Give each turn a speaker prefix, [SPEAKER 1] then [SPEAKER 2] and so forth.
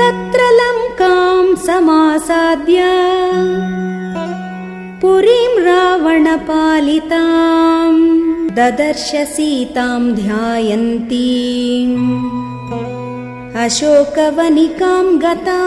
[SPEAKER 1] तत्र लङ्काम् समासाद्य पुरीम् रावणपालिताम् ददर्श सीताम् ध्यायन्तीम् अशोकवनिकाम् गता